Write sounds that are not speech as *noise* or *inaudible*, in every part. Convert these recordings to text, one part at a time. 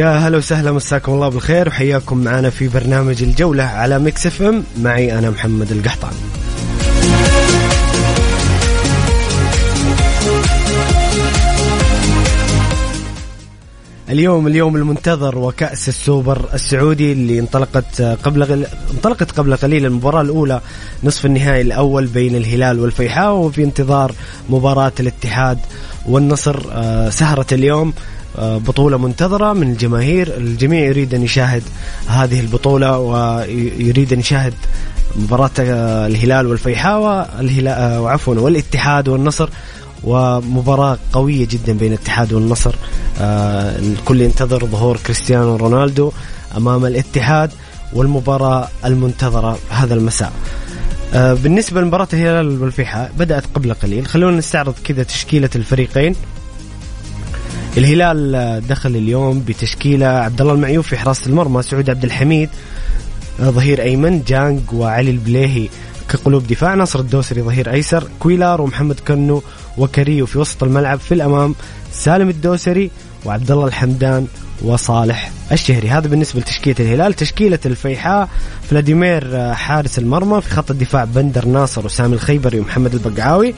يا هلا وسهلا مساكم الله بالخير وحياكم معنا في برنامج الجولة على Mix FM. معي أنا محمد القحطاني. اليوم اليوم المنتظر وكأس السوبر السعودي اللي انطلقت قبل غل... انطلقت قبل قليل المباراة الأولى نصف النهائي الأول بين الهلال والفيحاء وفي انتظار مباراة الاتحاد والنصر آه، سهرة اليوم. بطولة منتظرة من الجماهير. الجميع يريد أن يشاهد هذه البطولة ويريد أن يشاهد مباراة آه، الهلال والفيحاء والهلال وعفوا والاتحاد والنصر ومباراة قوية جدا بين الاتحاد والنصر. آه، الكل ينتظر ظهور كريستيانو رونالدو أمام الاتحاد والمباراة المنتظرة هذا المساء. بالنسبة لمباراة الهلال والفيحاء بدأت قبل قليل. خلونا نستعرض كذا تشكيلة الفريقين. الهلال دخل اليوم بتشكيلة عبد الله المعيوف في حراسة المرمى سعود عبد الحميد ظهير أيمن جانغ وعلي البليهي كقلوب دفاع ناصر الدوسري ظهير أيسر كويلار ومحمد كنو وكاريلو في وسط الملعب في الأمام سالم الدوسري وعبد الله الحمدان وصالح الشهري. هذا بالنسبة لتشكيلة الهلال. تشكيلة الفيحاء فلاديمير حارس المرمى في خط الدفاع بندر ناصر وسامي الخيبري ومحمد البقعاوي.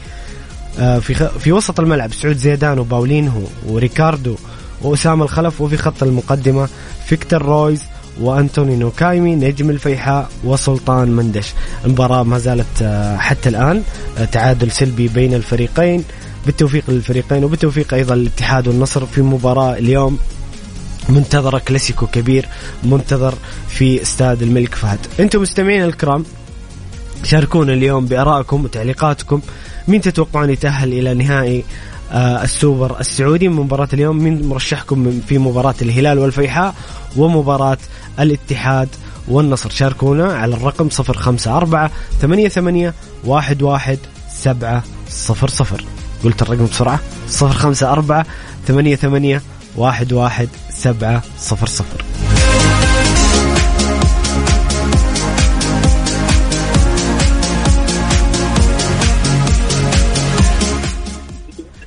آه، في في وسط الملعب سعود زيدان وباولينهو وريكاردو وأسامة الخلف وفي خط المقدمة فيكتور رويز وأنتوني نواكايمي نجم الفيحاء وسلطان مندش. المباراة ما زالت آه، حتى الآن آه، تعادل سلبي بين الفريقين. بالتوفيق للفريقين وبالتوفيق أيضا للاتحاد والنصر في مباراة اليوم. منتظرة كلاسيكو كبير منتظر في استاد الملك فهد. أنتم مستمعين الكرام شاركونا اليوم بأرائكم وتعليقاتكم. مين تتوقعون يتأهل إلى نهائي آه السوبر السعودي؟ من مباراة اليوم مين مرشحكم في مباراة الهلال والفيحاء ومباراة الاتحاد والنصر؟ شاركونا على الرقم 054 88 11 700 قلت الرقم بسرعة. 054 88 11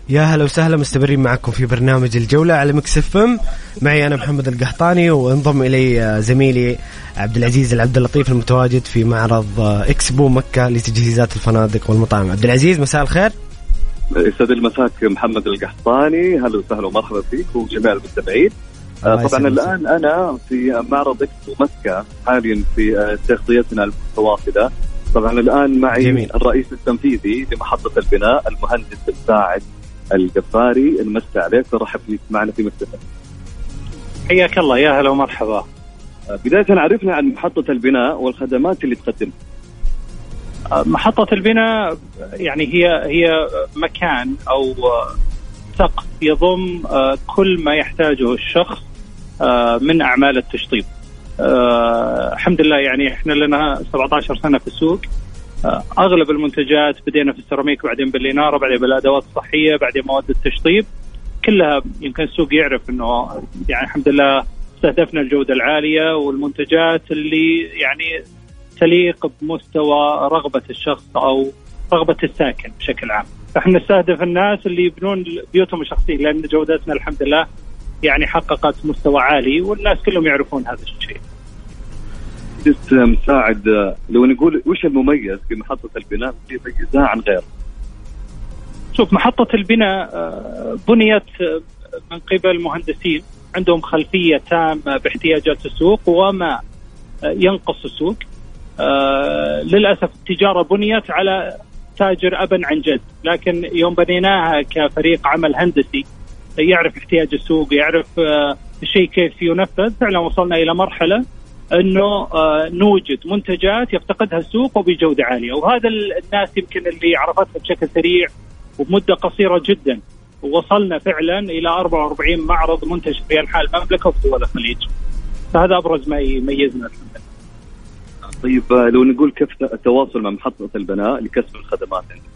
يا هلا وسهلا مستمرين معكم في برنامج الجولة على Mix FM. معي أنا محمد القحطاني وانضم إلي زميلي عبد العزيز العبد اللطيف المتواجد في معرض إكسبو مكة لتجهيزات الفنادق والمطاعم. عبد العزيز مساء الخير. يسعد المساك محمد القحطاني. هلا وسهلا ومرحبا فيك وجميع المستمعين. طبعا الآن أنا في معرض إكسبو مكة حاليا في تغطيتنا المتواصلة. طبعا الآن معي جميل. الرئيس التنفيذي لمحطة البناء المهندس الساعد القفاري نمسي عليك ورحب فيك معنا في مكتبك. حياك الله يا هلا ومرحبا. بداية عرفنا عن محطة البناء والخدمات اللي تقدمها. محطة البناء يعني هي هي مكان أو سقف يضم كل ما يحتاجه الشخص من أعمال التشطيب. الحمد لله يعني إحنا لنا 17 سنة في السوق أغلب المنتجات بدينا في السيراميك بعدين بالإنارة بعدين بالأدوات الصحية بعدين مواد التشطيب كلها يمكن السوق يعرف إنه يعني الحمد لله استهدفنا الجودة العالية والمنتجات اللي يعني تليق بمستوى رغبة الشخص أو رغبة الساكن بشكل عام. فإحنا نستهدف الناس اللي يبنون بيوتهم الشخصية لأن جودتنا الحمد لله يعني حققت مستوى عالي والناس كلهم يعرفون هذا الشيء. جست مساعد لو نقول وش المميز في محطة البناء اللي يميزها عن غيره؟ شوف محطة البناء آه، بنيت من قبل مهندسين عندهم خلفية تامة باحتياجات السوق وما ينقص السوق. آه، للأسف التجارة بنيت على تاجر ابا عن جد، لكن يوم بنيناها كفريق عمل هندسي يعرف احتياج السوق، يعرف آه، الشيء كيف ينفذ، فعلا وصلنا إلى مرحلة أنه آه، نوجد منتجات يفتقدها السوق وبجودة عالية، وهذا الناس يمكن اللي عرفتها بشكل سريع وبمدة قصيرة جدا. ووصلنا فعلا إلى 44 معرض منتج في أنحاء المملكة وفي دول الخليج. فهذا أبرز ما يميزنا. طيب لو نقول كيف التواصل مع محطة البناء لكسب الخدمات عندك؟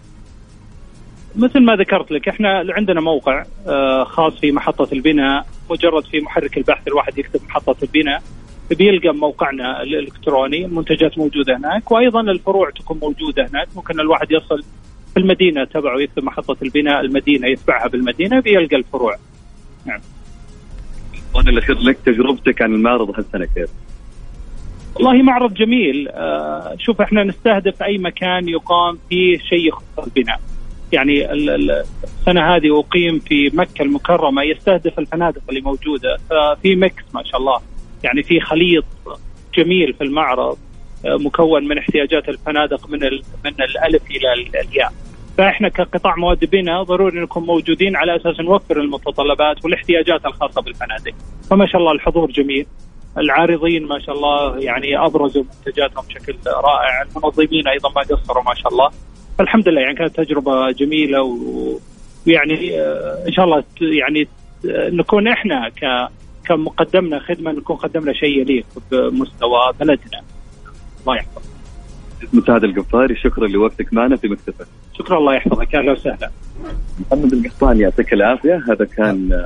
مثل ما ذكرت لك إحنا عندنا موقع آه، خاص في محطة البناء مجرد في محرك البحث الواحد يكتب محطة البناء بيلقى موقعنا الإلكتروني المنتجات موجودة هناك وأيضا الفروع تكون موجودة هناك. ممكن الواحد يصل في المدينة تبعه يكتب محطة البناء المدينة يتبعها بالمدينة بيلقى الفروع. نعم. وأنا الاخير لك تجربتك عن المعرض هالسنة كيف؟ والله معرض جميل. آه شوف إحنا نستهدف أي مكان يقام فيه شيء يخص البناء. يعني السنة هذه أقيم في مكة المكرمة يستهدف الفنادق اللي موجودة. ففي ميكس ما شاء الله. يعني في خليط جميل في المعرض آه مكون من احتياجات الفنادق من من الألف إلى الياء. فإحنا كقطاع مواد بناء ضروري نكون موجودين على أساس نوفر المتطلبات والاحتياجات الخاصة بالفنادق. فما شاء الله الحضور جميل. العارضين ما شاء الله يعني أبرزوا منتجاتهم بشكل رائع. المنظمين أيضا ما قصروا ما شاء الله. فالحمد لله يعني كانت تجربة جميلة ويعني آه، إن شاء الله يعني نكون إحنا ك كمقدمنا خدمة نكون قدمنا شيء يليق بمستوى بلدنا. الله يحفظك. مساعد القفاري شكرا لوقتك معنا في مكتبك. شكرا الله يحفظك. أهلا وسهلا. محمد القحطاني يعطيك العافية. هذا كان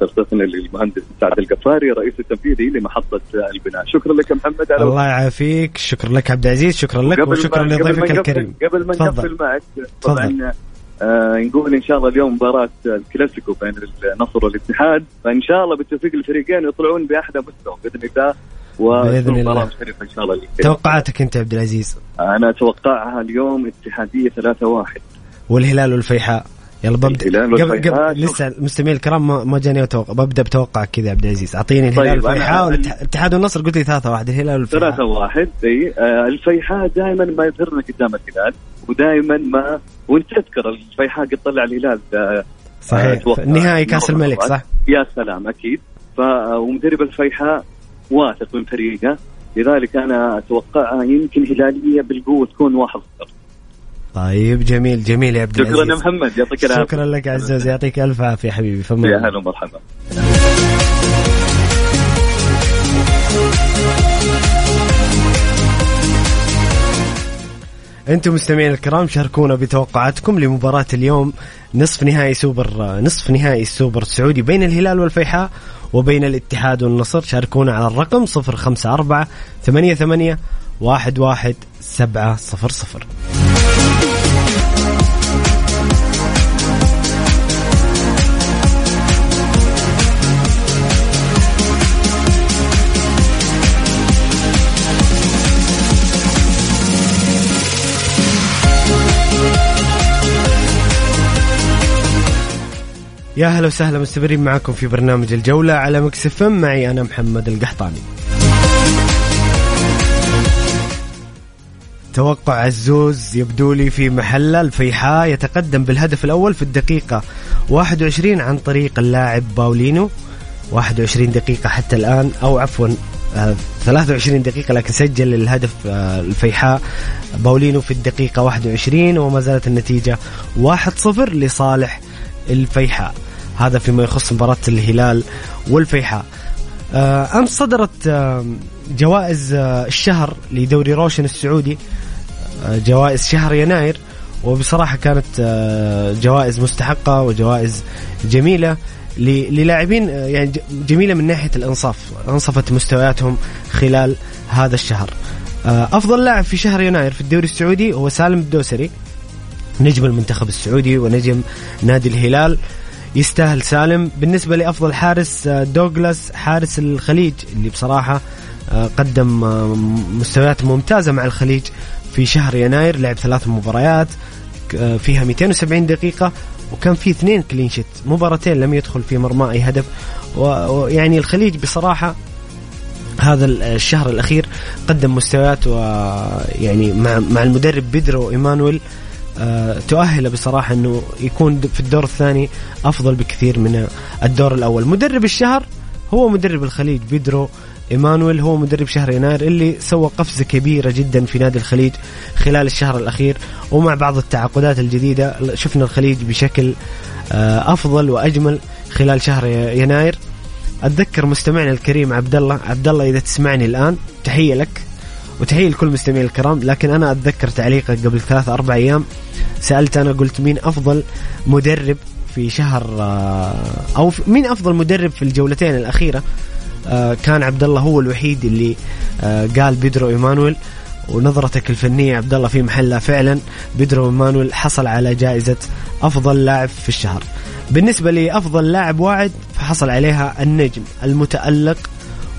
ترصيصنا للمهندس مساعد القفاري رئيس التنفيذي لمحطة البناء. شكرا لك محمد. الله يعافيك. شكرا لك عبد العزيز. شكرا لك وشكرا لضيفك الكريم. قبل ما نقفل معك طبعا آه نقول إن شاء الله اليوم مباراة الكلاسيكو بين النصر والاتحاد فإن شاء الله بالتوفيق الفريقين يطلعون باحلى مستوى بإذن الله بإذن الله. إن شاء الله توقعاتك أنت عبد العزيز؟ أنا أتوقعها اليوم اتحادية 3 1 والهلال والفيحاء. يلا ببدأ. قبل قبل لسه المستمعين الكرام ما جاني أتوقع. ببدأ بتوقع كذا عبد العزيز. أعطيني الهلال طيب والفيحاء والاتحاد والنصر. قلت لي 3 1 الهلال والفيحاء. 3 1 إي آه الفيحاء دائما ما يظهرنا قدام الهلال. ودائما ما وانت تذكر الفيحاء قد طلع الهلال آه صحيح. نهائي كأس الملك صح؟ يا سلام أكيد. ف ومدرب الفيحاء واثق من فريقه. لذلك أنا اتوقعها يمكن هلالية بالقوة تكون واحد صفر. طيب جميل جميل يا عبد العزيز شكرا يا محمد. يعطيك العافية. شكرا لك عزوز يعطيك ألف عافية حبيبي. فما يا هلا ومرحبا. أنتم مستمعين الكرام شاركونا بتوقعاتكم لمباراة اليوم. نصف نهائي سوبر نصف نهائي السوبر السعودي بين الهلال والفيحاء وبين الاتحاد والنصر. شاركونا على الرقم 054 88 11 700 يا هلا وسهلا مستمرين معكم في برنامج الجولة على مكسف معي أنا محمد القحطاني. توقع عزوز يبدو لي في محله الفيحاء يتقدم بالهدف الأول في الدقيقة 21 عن طريق اللاعب باولينو. 21 دقيقة حتى الآن أو عفوا 23 دقيقة لكن سجل الهدف آه، الفيحاء باولينو في الدقيقة 21 وما زالت النتيجة 1-0 لصالح الفيحاء. هذا فيما يخص مباراة الهلال والفيحاء. آه، أمس صدرت آه، جوائز آه، الشهر لدوري روشن السعودي. جوائز شهر يناير وبصراحة كانت جوائز مستحقة وجوائز جميلة للاعبين يعني جميلة من ناحية الإنصاف أنصفت مستوياتهم خلال هذا الشهر. أفضل لاعب في شهر يناير في الدوري السعودي هو سالم الدوسري. نجم المنتخب السعودي ونجم نادي الهلال يستاهل سالم. بالنسبة لأفضل حارس آه، دوغلاس حارس الخليج اللي بصراحة آه، قدم مستويات ممتازة مع الخليج في شهر يناير لعب ثلاث مباريات فيها 270 دقيقة وكان في اثنين clean sheet مباراتين لم يدخل في مرمى أي هدف ويعني الخليج بصراحة هذا الشهر الأخير قدم مستويات ويعني مع المدرب بيدرو إيمانويل أه تؤهله بصراحة إنه يكون في الدور الثاني أفضل بكثير من الدور الأول. مدرب الشهر هو مدرب الخليج بيدرو إيمانويل هو مدرب شهر يناير اللي سوى قفزة كبيرة جدا في نادي الخليج خلال الشهر الأخير. ومع بعض التعاقدات الجديدة شفنا الخليج بشكل أه أفضل وأجمل خلال شهر يناير. أتذكر مستمعنا الكريم عبد الله عبد الله إذا تسمعني الآن تحية لك. وتحية لكل المستمعين الكرام لكن أنا أتذكر تعليقك قبل ثلاث أربع أيام سألت أنا قلت مين أفضل مدرب في شهر آه، أو مين أفضل مدرب في الجولتين الأخيرة؟ آه، كان عبد الله هو الوحيد اللي آه، قال بيدرو إيمانويل ونظرتك الفنية عبد الله في محلها فعلا بيدرو إيمانويل حصل على جائزة أفضل لاعب في الشهر. بالنسبة لأفضل لاعب واعد فحصل عليها النجم المتألق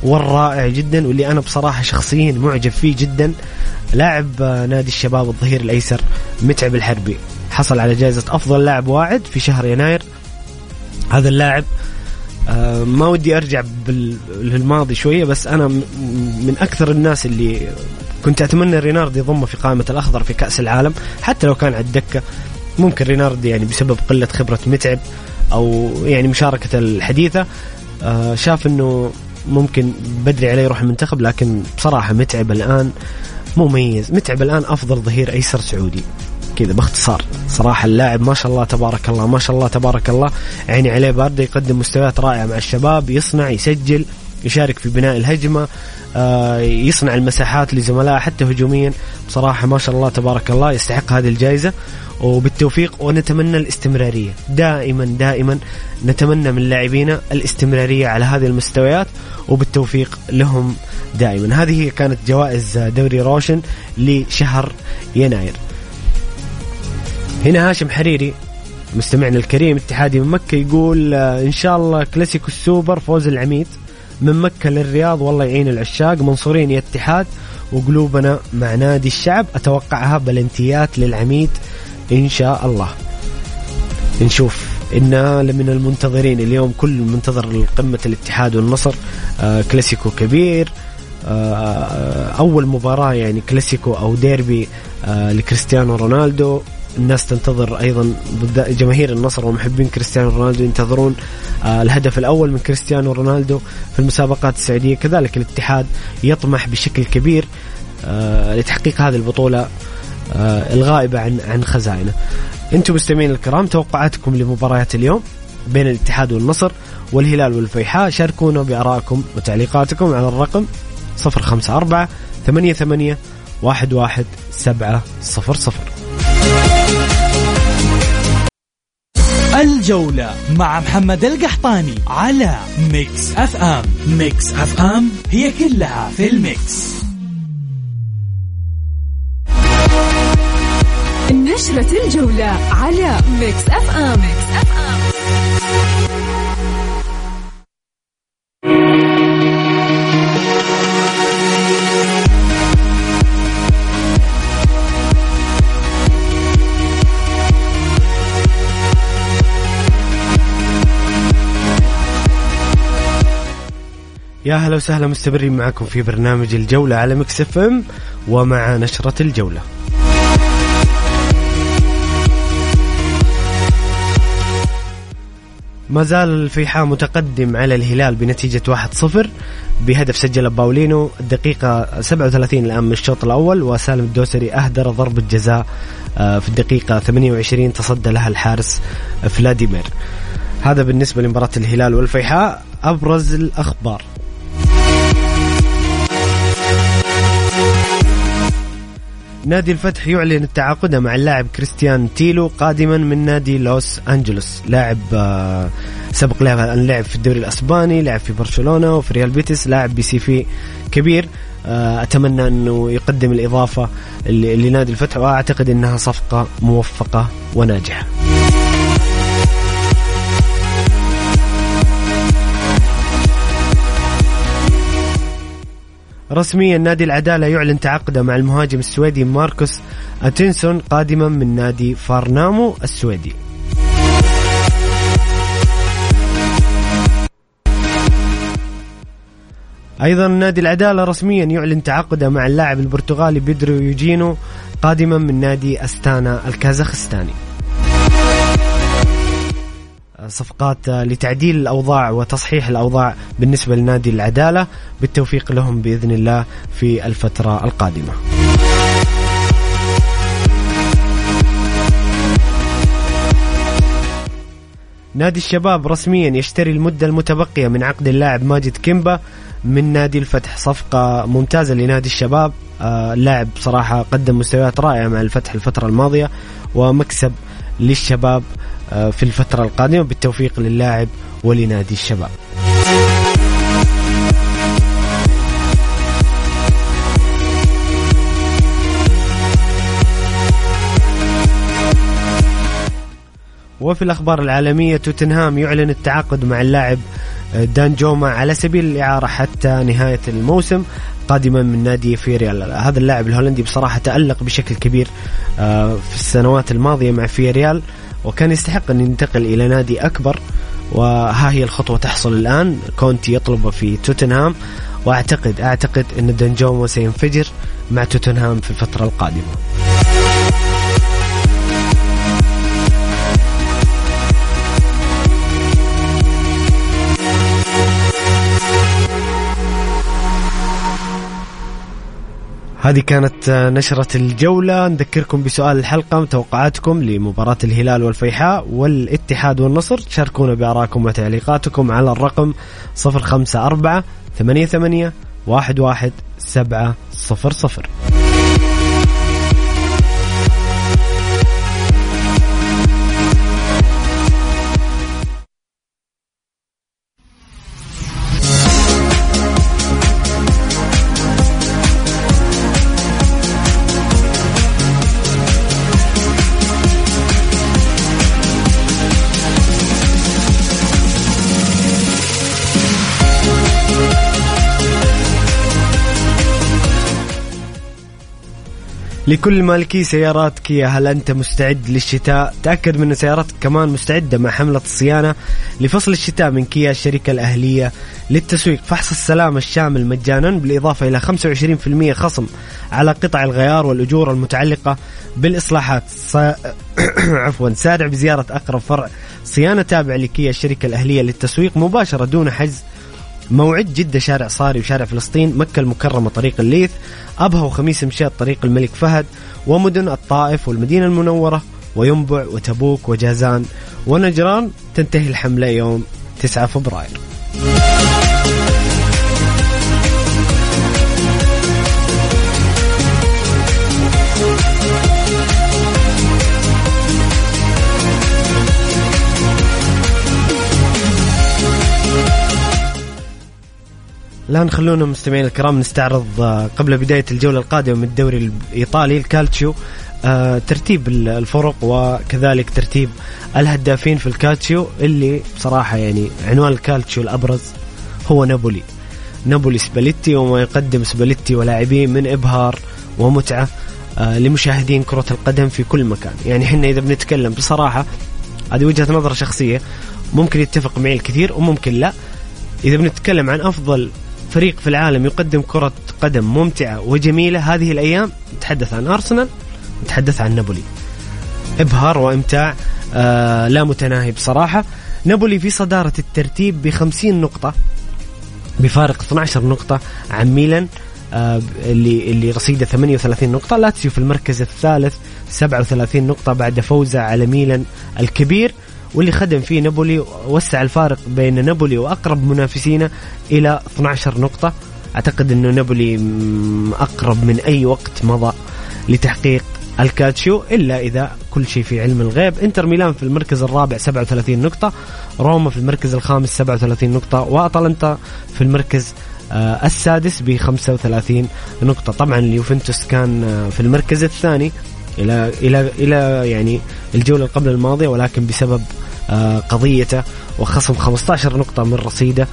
والرائع جدا واللي أنا بصراحة شخصيا معجب فيه جدا. لاعب نادي الشباب الظهير الأيسر متعب الحربي. حصل على جائزة أفضل لاعب واعد في شهر يناير. هذا اللاعب آه، ما ودي أرجع للماضي شوية بس أنا من أكثر الناس اللي كنت أتمنى رينارد يضمه في قائمة الأخضر في كأس العالم. حتى لو كان على الدكة ممكن رينارد يعني بسبب قلة خبرة متعب أو يعني مشاركة الحديثة آه، شاف إنه ممكن بدري عليه يروح المنتخب لكن بصراحة متعب الآن مميز. متعب الآن أفضل ظهير أيسر سعودي. كذا باختصار. صراحة اللاعب ما شاء الله تبارك الله ما شاء الله تبارك الله عيني عليه باردة يقدم مستويات رائعة مع الشباب يصنع يسجل يشارك في بناء الهجمة آه، يصنع المساحات لزملائه حتى هجوميا. بصراحة ما شاء الله تبارك الله يستحق هذه الجائزة. وبالتوفيق ونتمنى الاستمرارية. دائما دائما نتمنى من لاعبينا الاستمرارية على هذه المستويات وبالتوفيق لهم دائما. هذه كانت جوائز دوري روشن لشهر يناير. هنا هاشم حريري مستمعنا الكريم اتحادي من مكة يقول آه، إن شاء الله كلاسيكو السوبر فوز العميد. من مكة للرياض والله يعين العشاق. منصورين يا اتحاد وقلوبنا مع نادي الشعب. أتوقعها بلنتيات للعميد إن شاء الله نشوف. إنا من المنتظرين اليوم كل منتظر قمة الاتحاد والنصر آه كلاسيكو كبير آه أول مباراة يعني كلاسيكو أو ديربي آه لكريستيانو رونالدو. الناس تنتظر أيضا جماهير النصر ومحبين كريستيانو رونالدو ينتظرون الهدف الأول من كريستيانو رونالدو في المسابقات السعودية. كذلك الاتحاد يطمح بشكل كبير لتحقيق هذه البطولة. آه الغائبة عن عن خزائنه. أنتم مستمعين الكرام توقعاتكم لمباريات اليوم بين الاتحاد والنصر والهلال والفيحاء. شاركونا بارائكم وتعليقاتكم على الرقم 054 88 11 700 الجولة مع محمد القحطاني على Mix FM. Mix FM هي كلها في ال Mix. نشرة الجولة على ميكس اف ام, ميكس أف أم. يا هلا وسهلا مستمرين معكم في برنامج الجولة على Mix FM ومع نشرة الجولة ما زال الفيحاء متقدم على الهلال بنتيجة 1-0 بهدف سجله باولينو الدقيقة 37 الآن من الشوط الأول وسالم الدوسري أهدر ضربة جزاء آه، في الدقيقة 28 تصدى لها الحارس فلاديمير. هذا بالنسبة لمباراة الهلال والفيحاء أبرز الأخبار. نادي الفتح يعلن التعاقد مع اللاعب كريستيان تيلو قادما من نادي لوس أنجلوس لاعب آه، سبق له لعب في الدوري الأسباني لعب في برشلونة وفي ريال بيتس لاعب ب CV كبير آه، أتمنى أنه يقدم الإضافة لنادي الفتح وأعتقد إنها صفقة موفقة وناجحة. رسميا نادي العدالة يعلن تعاقده مع المهاجم السويدي ماركوس أتنسون قادما من نادي فارنامو السويدي. أيضا نادي العدالة رسميا يعلن تعاقده مع اللاعب البرتغالي بيدرو يوجينو قادما من نادي أستانا الكازاخستاني. صفقات لتعديل الأوضاع وتصحيح الأوضاع بالنسبة لنادي العدالة بالتوفيق لهم بإذن الله في الفترة القادمة. نادي الشباب رسميا يشتري المدة المتبقية من عقد اللاعب ماجد كيمبا من نادي الفتح. صفقة ممتازة لنادي الشباب. آه، اللاعب صراحة قدم مستويات رائعة مع الفتح الفترة الماضية ومكسب للشباب. آه، في الفترة القادمة بالتوفيق للاعب ولنادي الشباب. وفي الأخبار العالمية توتنهام يعلن التعاقد مع اللاعب آه، دان جوما على سبيل الإعارة حتى نهاية الموسم قادما من نادي فياريال. هذا اللاعب الهولندي بصراحة تألق بشكل كبير في السنوات الماضية مع فياريال. وكان يستحق أن ينتقل إلى نادي أكبر. وها هي الخطوة تحصل الآن. كونتي يطلبه في توتنهام. وأعتقد أعتقد أن دانجوما سينفجر مع توتنهام في الفترة القادمة. هذه كانت نشرة الجولة. نذكركم بسؤال الحلقة توقعاتكم لمباراة الهلال والفيحاء والاتحاد والنصر. شاركونا بآرائكم وتعليقاتكم على الرقم 054 88 11 700 لكل مالكي سيارات كيا هل أنت مستعد للشتاء؟ تأكد من سياراتك كمان مستعدة مع حملة الصيانة لفصل الشتاء من كيا الشركة الأهلية للتسويق فحص السلامة الشامل مجانا بالإضافة إلى 25% خصم على قطع الغيار والأجور المتعلقة بالإصلاحات ص... *coughs* عفوا سارع بزيارة أقرب فرع صيانة تابع لكيا الشركة الأهلية للتسويق مباشرة دون حجز موعد جدة شارع صاري وشارع فلسطين مكة المكرمة طريق الليث أبها وخميس مشيط طريق الملك فهد ومدن الطائف والمدينة المنورة وينبع وتبوك وجازان ونجران تنتهي الحملة يوم 9 فبراير. الآن خلونا مستمعين الكرام نستعرض آه، قبل بداية الجولة القادمة من الدوري الإيطالي الكالتشيو. آه، ترتيب الفرق وكذلك ترتيب الهدافين في الكالتشيو اللي بصراحة يعني عنوان الكالتشيو الأبرز هو نابولي. نابولي سباليتي وما يقدم سباليتي ولاعبين من إبهار ومتعة آه، لمشاهدين كرة القدم في كل مكان. يعني حنا إذا بنتكلم بصراحة هذه وجهة نظر شخصية ممكن يتفق معي الكثير وممكن لا. إذا بنتكلم عن أفضل فريق في العالم يقدم كرة قدم ممتعة وجميلة. هذه الأيام نتحدث عن أرسنال نتحدث عن نابولي. إبهار وإمتاع آه لا متناهي بصراحة. نابولي في صدارة الترتيب ب 50 نقطة بفارق 12 نقطة عن ميلان آه اللي اللي رصيدة 38 نقطة. لاتسيو في المركز الثالث 37 نقطة بعد فوزه على ميلان الكبير. واللي خدم فيه نابولي وسع الفارق بين نابولي وأقرب منافسينه إلى 12 نقطة. أعتقد إنه نابولي أقرب من أي وقت مضى لتحقيق الكالتشيو إلا إذا كل شيء في علم الغيب. إنتر ميلان في المركز الرابع 37 نقطة روما في المركز الخامس 37 نقطة واتلانتا في المركز آه، السادس ب 35 نقطة. طبعا اليوفنتوس كان آه، في المركز الثاني إلى إلى إلى يعني الجولة قبل الماضية ولكن بسبب قضيته وخصم 15 نقطة من رصيده.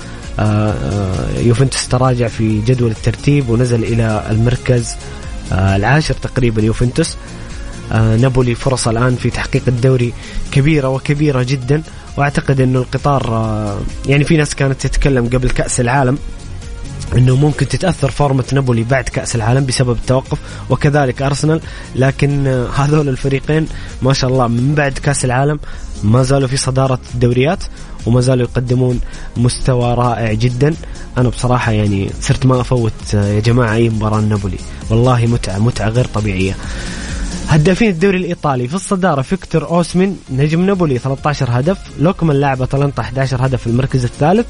يوفنتوس تراجع في جدول الترتيب ونزل إلى المركز العاشر تقريبا يوفنتوس. نابولي فرص الآن في تحقيق الدوري كبيرة وكبيرة جدا. وأعتقد أنه القطار يعني في ناس كانت تتكلم قبل كأس العالم. إنه ممكن تتأثر فورمة نابولي بعد كأس العالم بسبب التوقف وكذلك أرسنال. لكن هذول الفريقين ما شاء الله من بعد كأس العالم ما زالوا في صدارة الدوريات وما زالوا يقدمون مستوى رائع جدا. أنا بصراحة يعني صرت ما أفوت يا جماعة أي مباراة نابولي. والله متعة متعة غير طبيعية. هدافين الدوري الإيطالي في الصدارة فيكتور أوسمين نجم نابولي 13 هدف. لوكمان لاعب اتلانتا 11 هدف في المركز الثالث.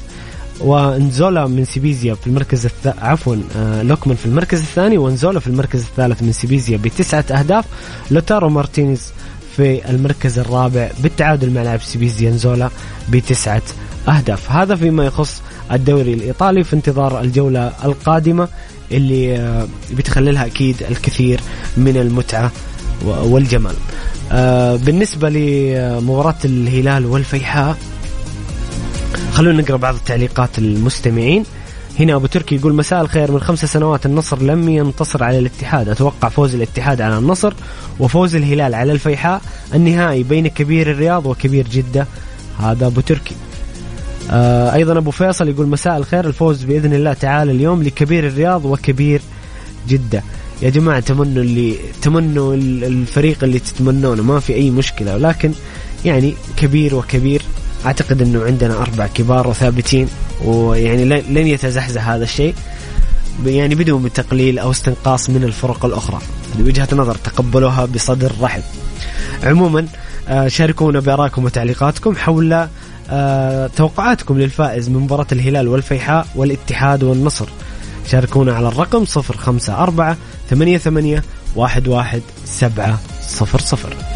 وانزولا من سبيزيا في المركز الث... عفوا آه لوكمان في المركز الثاني وانزولا في المركز الثالث من سبيزيا بتسعة أهداف. لوتارو مارتينيز في المركز الرابع بالتعادل مع لاعب سبيزيا انزولا بتسعة أهداف. هذا فيما يخص الدوري الإيطالي في انتظار الجولة القادمة اللي آه بتخللها أكيد الكثير من المتعة والجمال. آه بالنسبة لمباراة الهلال والفيحاء خلونا نقرأ بعض التعليقات المستمعين. هنا أبو تركي يقول مساء الخير من خمس سنوات النصر لم ينتصر على الاتحاد. أتوقع فوز الاتحاد على النصر وفوز الهلال على الفيحاء النهائي بين كبير الرياض وكبير جدة. هذا أبو تركي. آه أيضا أبو فيصل يقول مساء الخير الفوز بإذن الله تعالى اليوم لكبير الرياض وكبير جدة. يا جماعة تمنوا اللي تمنوا الفريق اللي تتمنونه ما في أي مشكلة. ولكن يعني كبير وكبير أعتقد إنه عندنا أربع كبار وثابتين ويعني لن يتزحزح هذا الشيء يعني بدون تقليل أو استنقاص من الفرق الأخرى. وجهة نظر تقبلوها بصدر رحب. عموما آه، شاركونا بآرائكم وتعليقاتكم حول آه، توقعاتكم للفائز من مباراة الهلال والفيحاء والاتحاد والنصر. شاركونا على الرقم 054 88 11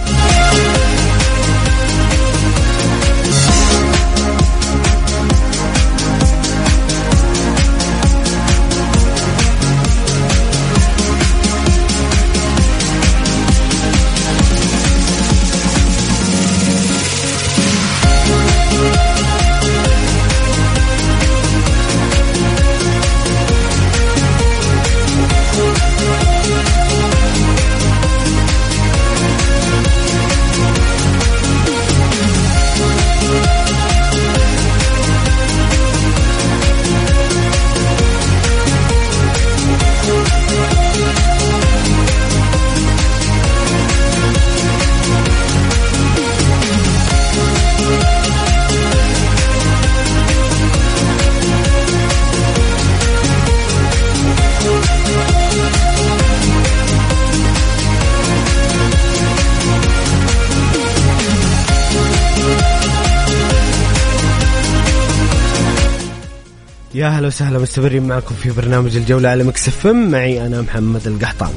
يا هلا وسهلا مستمرين معكم في برنامج الجولة على Mix FM معي أنا محمد القحطاني.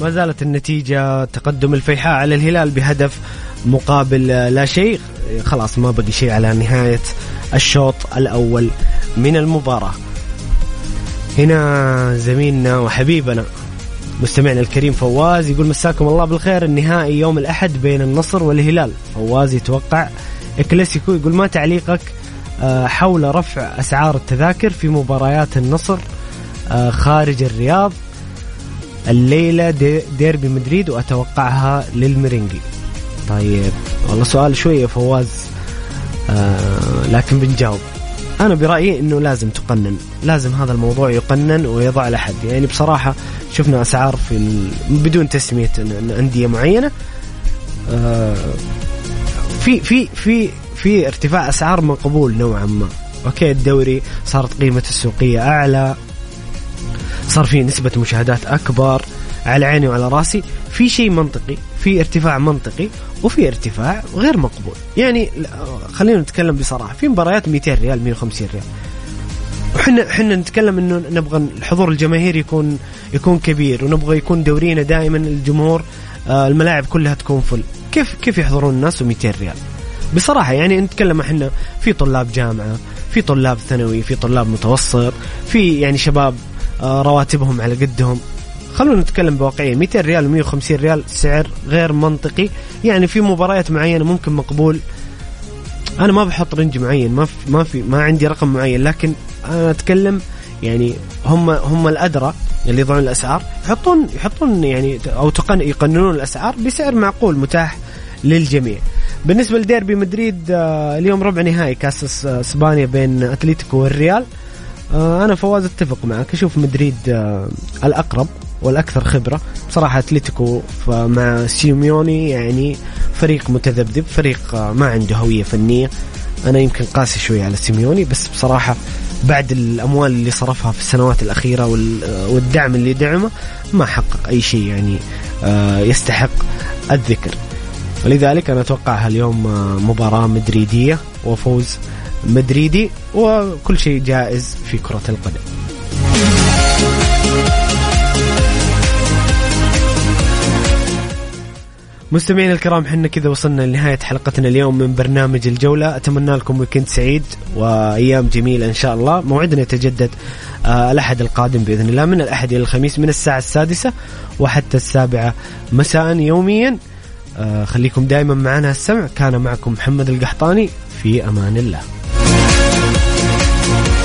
ما زالت النتيجة تقدم الفيحاء على الهلال بهدف مقابل لا شيء. خلاص ما بقي شيء على نهاية الشوط الأول من المباراة. هنا زميلنا وحبيبنا مستمعنا الكريم فواز يقول مساكم الله بالخير. النهائي يوم الأحد بين النصر والهلال. فواز يتوقع كلاسيكو يقول ما تعليقك آه، حول رفع أسعار التذاكر في مباريات النصر آه، خارج الرياض الليلة ديربي مدريد وأتوقعها للمرينجي. طيب والله سؤال شوية فواز آه لكن بنجاوب. أنا برأيي أنه لازم تقنن لازم هذا الموضوع يقنن ويضع له حد يعني بصراحة شفنا أسعار في بدون تسمية أندية معينة في في في في ارتفاع أسعار مقبول نوعا ما. أوكي الدوري صارت قيمته السوقية أعلى صار في نسبة مشاهدات أكبر على عيني وعلى رأسي. في شيء منطقي في ارتفاع منطقي وفي ارتفاع غير مقبول. يعني خلينا نتكلم بصراحة. في مباريات 200 ريال 150 ريال. وحنا إحنا نتكلم إنه نبغى الحضور الجماهيري يكون يكون كبير ونبغى يكون دورينا دائما الجمهور آه، الملاعب كلها تكون فل. كيف كيف يحضرون الناس و200 ريال؟ بصراحة يعني نتكلم إحنا في طلاب جامعة في طلاب ثانوي في طلاب متوسط في يعني شباب آه، رواتبهم على قدهم. خلونا نتكلم بواقعية. 200 ريال و 150 ريال سعر غير منطقي. يعني في مباريات معينة ممكن مقبول. أنا ما بحط رنج معين ما في ما في ما عندي رقم معين لكن أنا أتكلم يعني هم هم الأدرى اللي يضعون الأسعار يحطون يحطون يعني أو تقن يقننون الأسعار بسعر معقول متاح للجميع. بالنسبة لديربي مدريد آه، اليوم ربع نهائي كأس إسبانيا بين اتليتيكو والريال. آه، أنا فواز أتفق معك أشوف مدريد آه، الأقرب والأكثر خبرة. بصراحة أتلتيكو مع سيميوني يعني فريق متذبذب فريق ما عنده هوية فنية. أنا يمكن قاسي شوي على سيميوني بس بصراحة بعد الأموال اللي صرفها في السنوات الأخيرة والدعم اللي دعمه ما حقق أي شيء يعني آه، يستحق الذكر. ولذلك أنا أتوقعها اليوم آه، مباراة مدريدية وفوز مدريدي وكل شيء جائز في كرة القدم. مستمعينا الكرام حنا كذا وصلنا لنهاية حلقتنا اليوم من برنامج الجولة. أتمنى لكم ويكند سعيد وأيام جميلة إن شاء الله. موعدنا يتجدد آه الأحد القادم بإذن الله من الأحد إلى الخميس من الساعة السادسة وحتى السابعة مساء يوميا. آه خليكم دائما معنا. السمع كان معكم محمد القحطاني. في أمان الله.